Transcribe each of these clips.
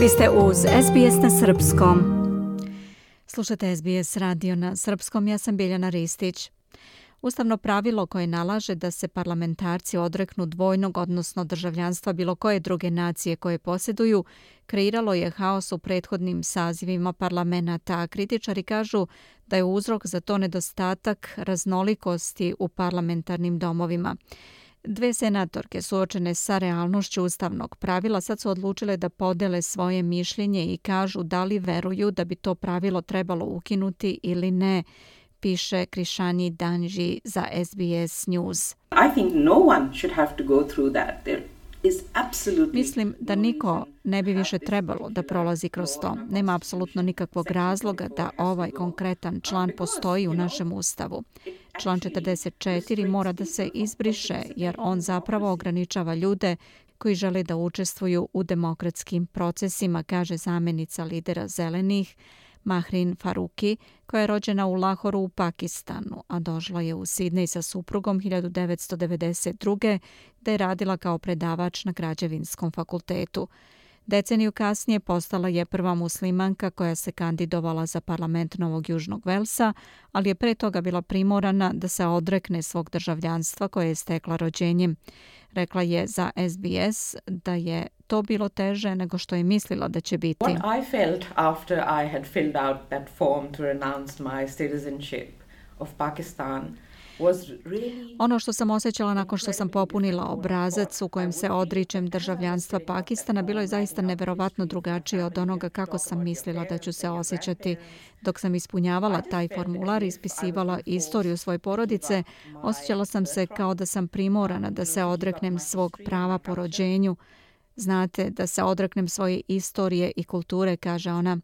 Vi ste uz SBS na Srpskom. Slušate SBS radio na Srpskom, ja sam Biljana Ristić. Ustavno pravilo koje nalaže da se parlamentarci odreknu dvojnog, odnosno državljanstva bilo koje druge nacije koje posjeduju, kreiralo je haos u prethodnim sazivima parlamenta, a kritičari kažu da je uzrok za to nedostatak raznolikosti u parlamentarnim domovima. Dve senatorke suočene sa realnošću ustavnog pravila sad su odlučile da podele svoje mišljenje i kažu da li veruju da bi to pravilo trebalo ukinuti ili ne, piše Krišani Danji za SBS News. I think no one should have to go through that. There Mislim da niko ne bi više trebalo da prolazi kroz to. Nema apsolutno nikakvog razloga da ovaj konkretan član postoji u našem ustavu. Član 44 mora da se izbriše jer on zapravo ograničava ljude koji žele da učestvuju u demokratskim procesima, kaže zamjenica lidera zelenih Mahrin Faruki, koja je rođena u Lahoru u Pakistanu, a došla je u Sidney sa suprugom 1992. da je radila kao predavač na građevinskom fakultetu. Deceniju kasnije postala je prva muslimanka koja se kandidovala za parlament Novog Južnog Velsa, ali je pre toga bila primorana da se odrekne svog državljanstva koje je stekla rođenjem. Rekla je za SBS da je to bilo teže nego što je mislila da će biti. What I felt after I had filled out that form to renounce my citizenship of Pakistan Ono što sam osjećala nakon što sam popunila obrazac u kojem se odričem državljanstva Pakistana bilo je zaista neverovatno drugačije od onoga kako sam mislila da ću se osjećati. Dok sam ispunjavala taj formular i ispisivala istoriju svoje porodice, osjećala sam se kao da sam primorana da se odreknem svog prava po rođenju, Znate da se odreknem svoje istorije i kulture, kaže ona.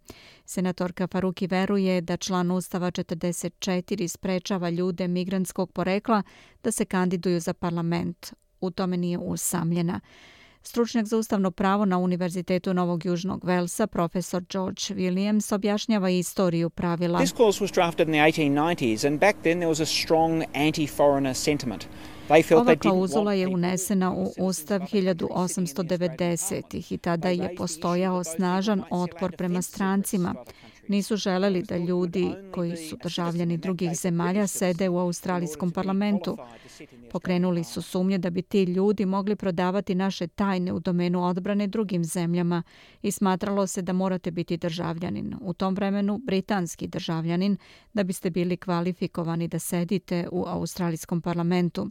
Senatorka Faruki veruje da član Ustava 44 sprečava ljude migrantskog porekla da se kandiduju za parlament. U tome nije usamljena. Stručnjak za ustavno pravo na Univerzitetu Novog Južnog Velsa, profesor George Williams, objašnjava istoriju pravila. This clause was drafted in the 1890s and back then there was a strong anti-foreigner sentiment. Ova klauzula je unesena u Ustav 1890-ih i tada je postojao snažan otpor prema strancima. Nisu želeli da ljudi koji su državljani drugih zemalja sede u australijskom parlamentu. Pokrenuli su sumnje da bi ti ljudi mogli prodavati naše tajne u domenu odbrane drugim zemljama i smatralo se da morate biti državljanin. U tom vremenu britanski državljanin da biste bili kvalifikovani da sedite u australijskom parlamentu.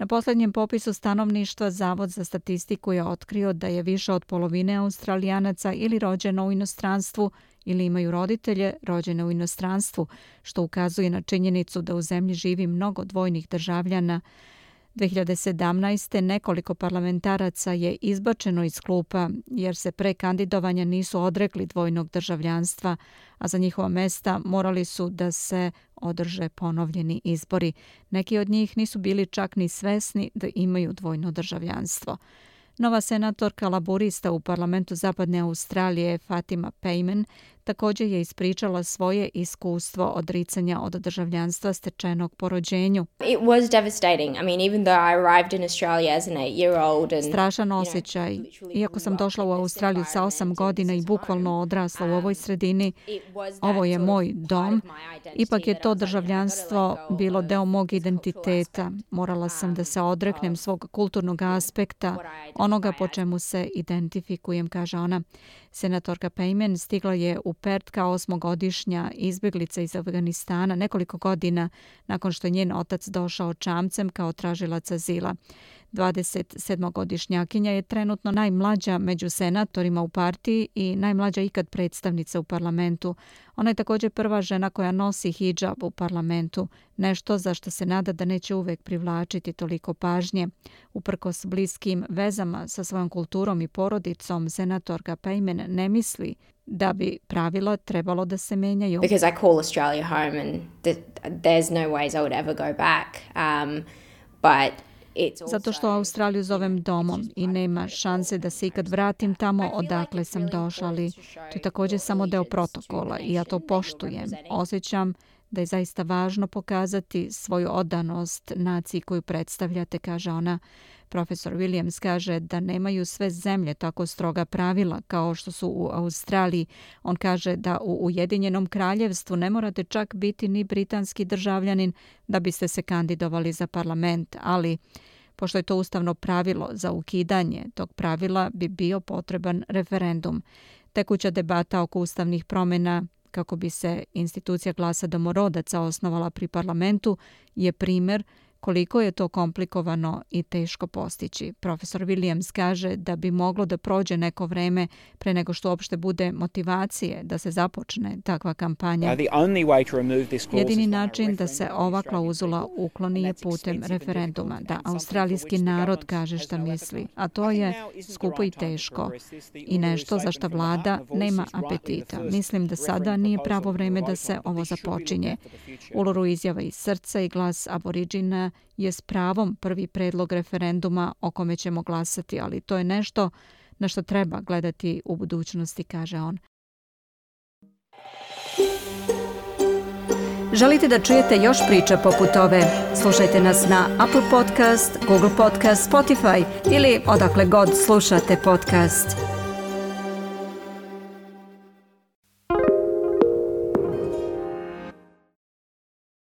Na posljednjem popisu stanovništva Zavod za statistiku je otkrio da je više od polovine australijanaca ili rođeno u inostranstvu ili imaju roditelje rođene u inostranstvu, što ukazuje na činjenicu da u zemlji živi mnogo dvojnih državljana. 2017. nekoliko parlamentaraca je izbačeno iz klupa jer se pre kandidovanja nisu odrekli dvojnog državljanstva, a za njihova mesta morali su da se održe ponovljeni izbori. Neki od njih nisu bili čak ni svesni da imaju dvojno državljanstvo. Nova senatorka laborista u parlamentu Zapadne Australije Fatima Payman također je ispričala svoje iskustvo odricanja od državljanstva stečenog po rođenju. It was devastating. I mean, even though I arrived in Australia as an eight-year-old and Strašan osjećaj. Iako sam došla u Australiju sa osam godina i bukvalno odrasla u ovoj sredini, ovo je moj dom, ipak je to državljanstvo bilo deo mog identiteta. Morala sam da se odreknem svog kulturnog aspekta, onoga po čemu se identifikujem, kaže ona. Senatorka Payman stigla je u Pert kao osmogodišnja izbjeglica iz Afganistana nekoliko godina nakon što je njen otac došao čamcem kao tražilac azila. 27-godišnjakinja je trenutno najmlađa među senatorima u partiji i najmlađa ikad predstavnica u parlamentu. Ona je također prva žena koja nosi hijab u parlamentu, nešto za što se nada da neće uvek privlačiti toliko pažnje. Uprkos bliskim vezama sa svojom kulturom i porodicom, senatorka Payman ne misli da bi pravila trebalo da se menjaju. Because I call Australia home and there's no ways I would ever go back. Um, but Zato što Australiju zovem domom i nema šanse da se ikad vratim tamo odakle sam došla, ali to je također samo deo protokola i ja to poštujem. Osjećam da je zaista važno pokazati svoju odanost naciji koju predstavljate, kaže ona. Profesor Williams kaže da nemaju sve zemlje tako stroga pravila kao što su u Australiji. On kaže da u Ujedinjenom kraljevstvu ne morate čak biti ni britanski državljanin da biste se kandidovali za parlament, ali pošto je to ustavno pravilo za ukidanje tog pravila bi bio potreban referendum. Tekuća debata oko ustavnih promjena kako bi se institucija glasa domorodaca osnovala pri parlamentu je primjer koliko je to komplikovano i teško postići. Profesor Williams kaže da bi moglo da prođe neko vreme pre nego što uopšte bude motivacije da se započne takva kampanja. Jedini način da se ova klauzula ukloni je putem referenduma, da australijski narod kaže šta misli, a to je skupo i teško i nešto za što vlada nema apetita. Mislim da sada nije pravo vreme da se ovo započinje. Uluru izjava iz srca i glas aboriđina je s pravom prvi predlog referenduma o kome ćemo glasati, ali to je nešto na što treba gledati u budućnosti, kaže on. Želite da čujete još priča poput ove? Slušajte nas na Apple Podcast, Google Podcast, Spotify ili odakle god slušate podcast.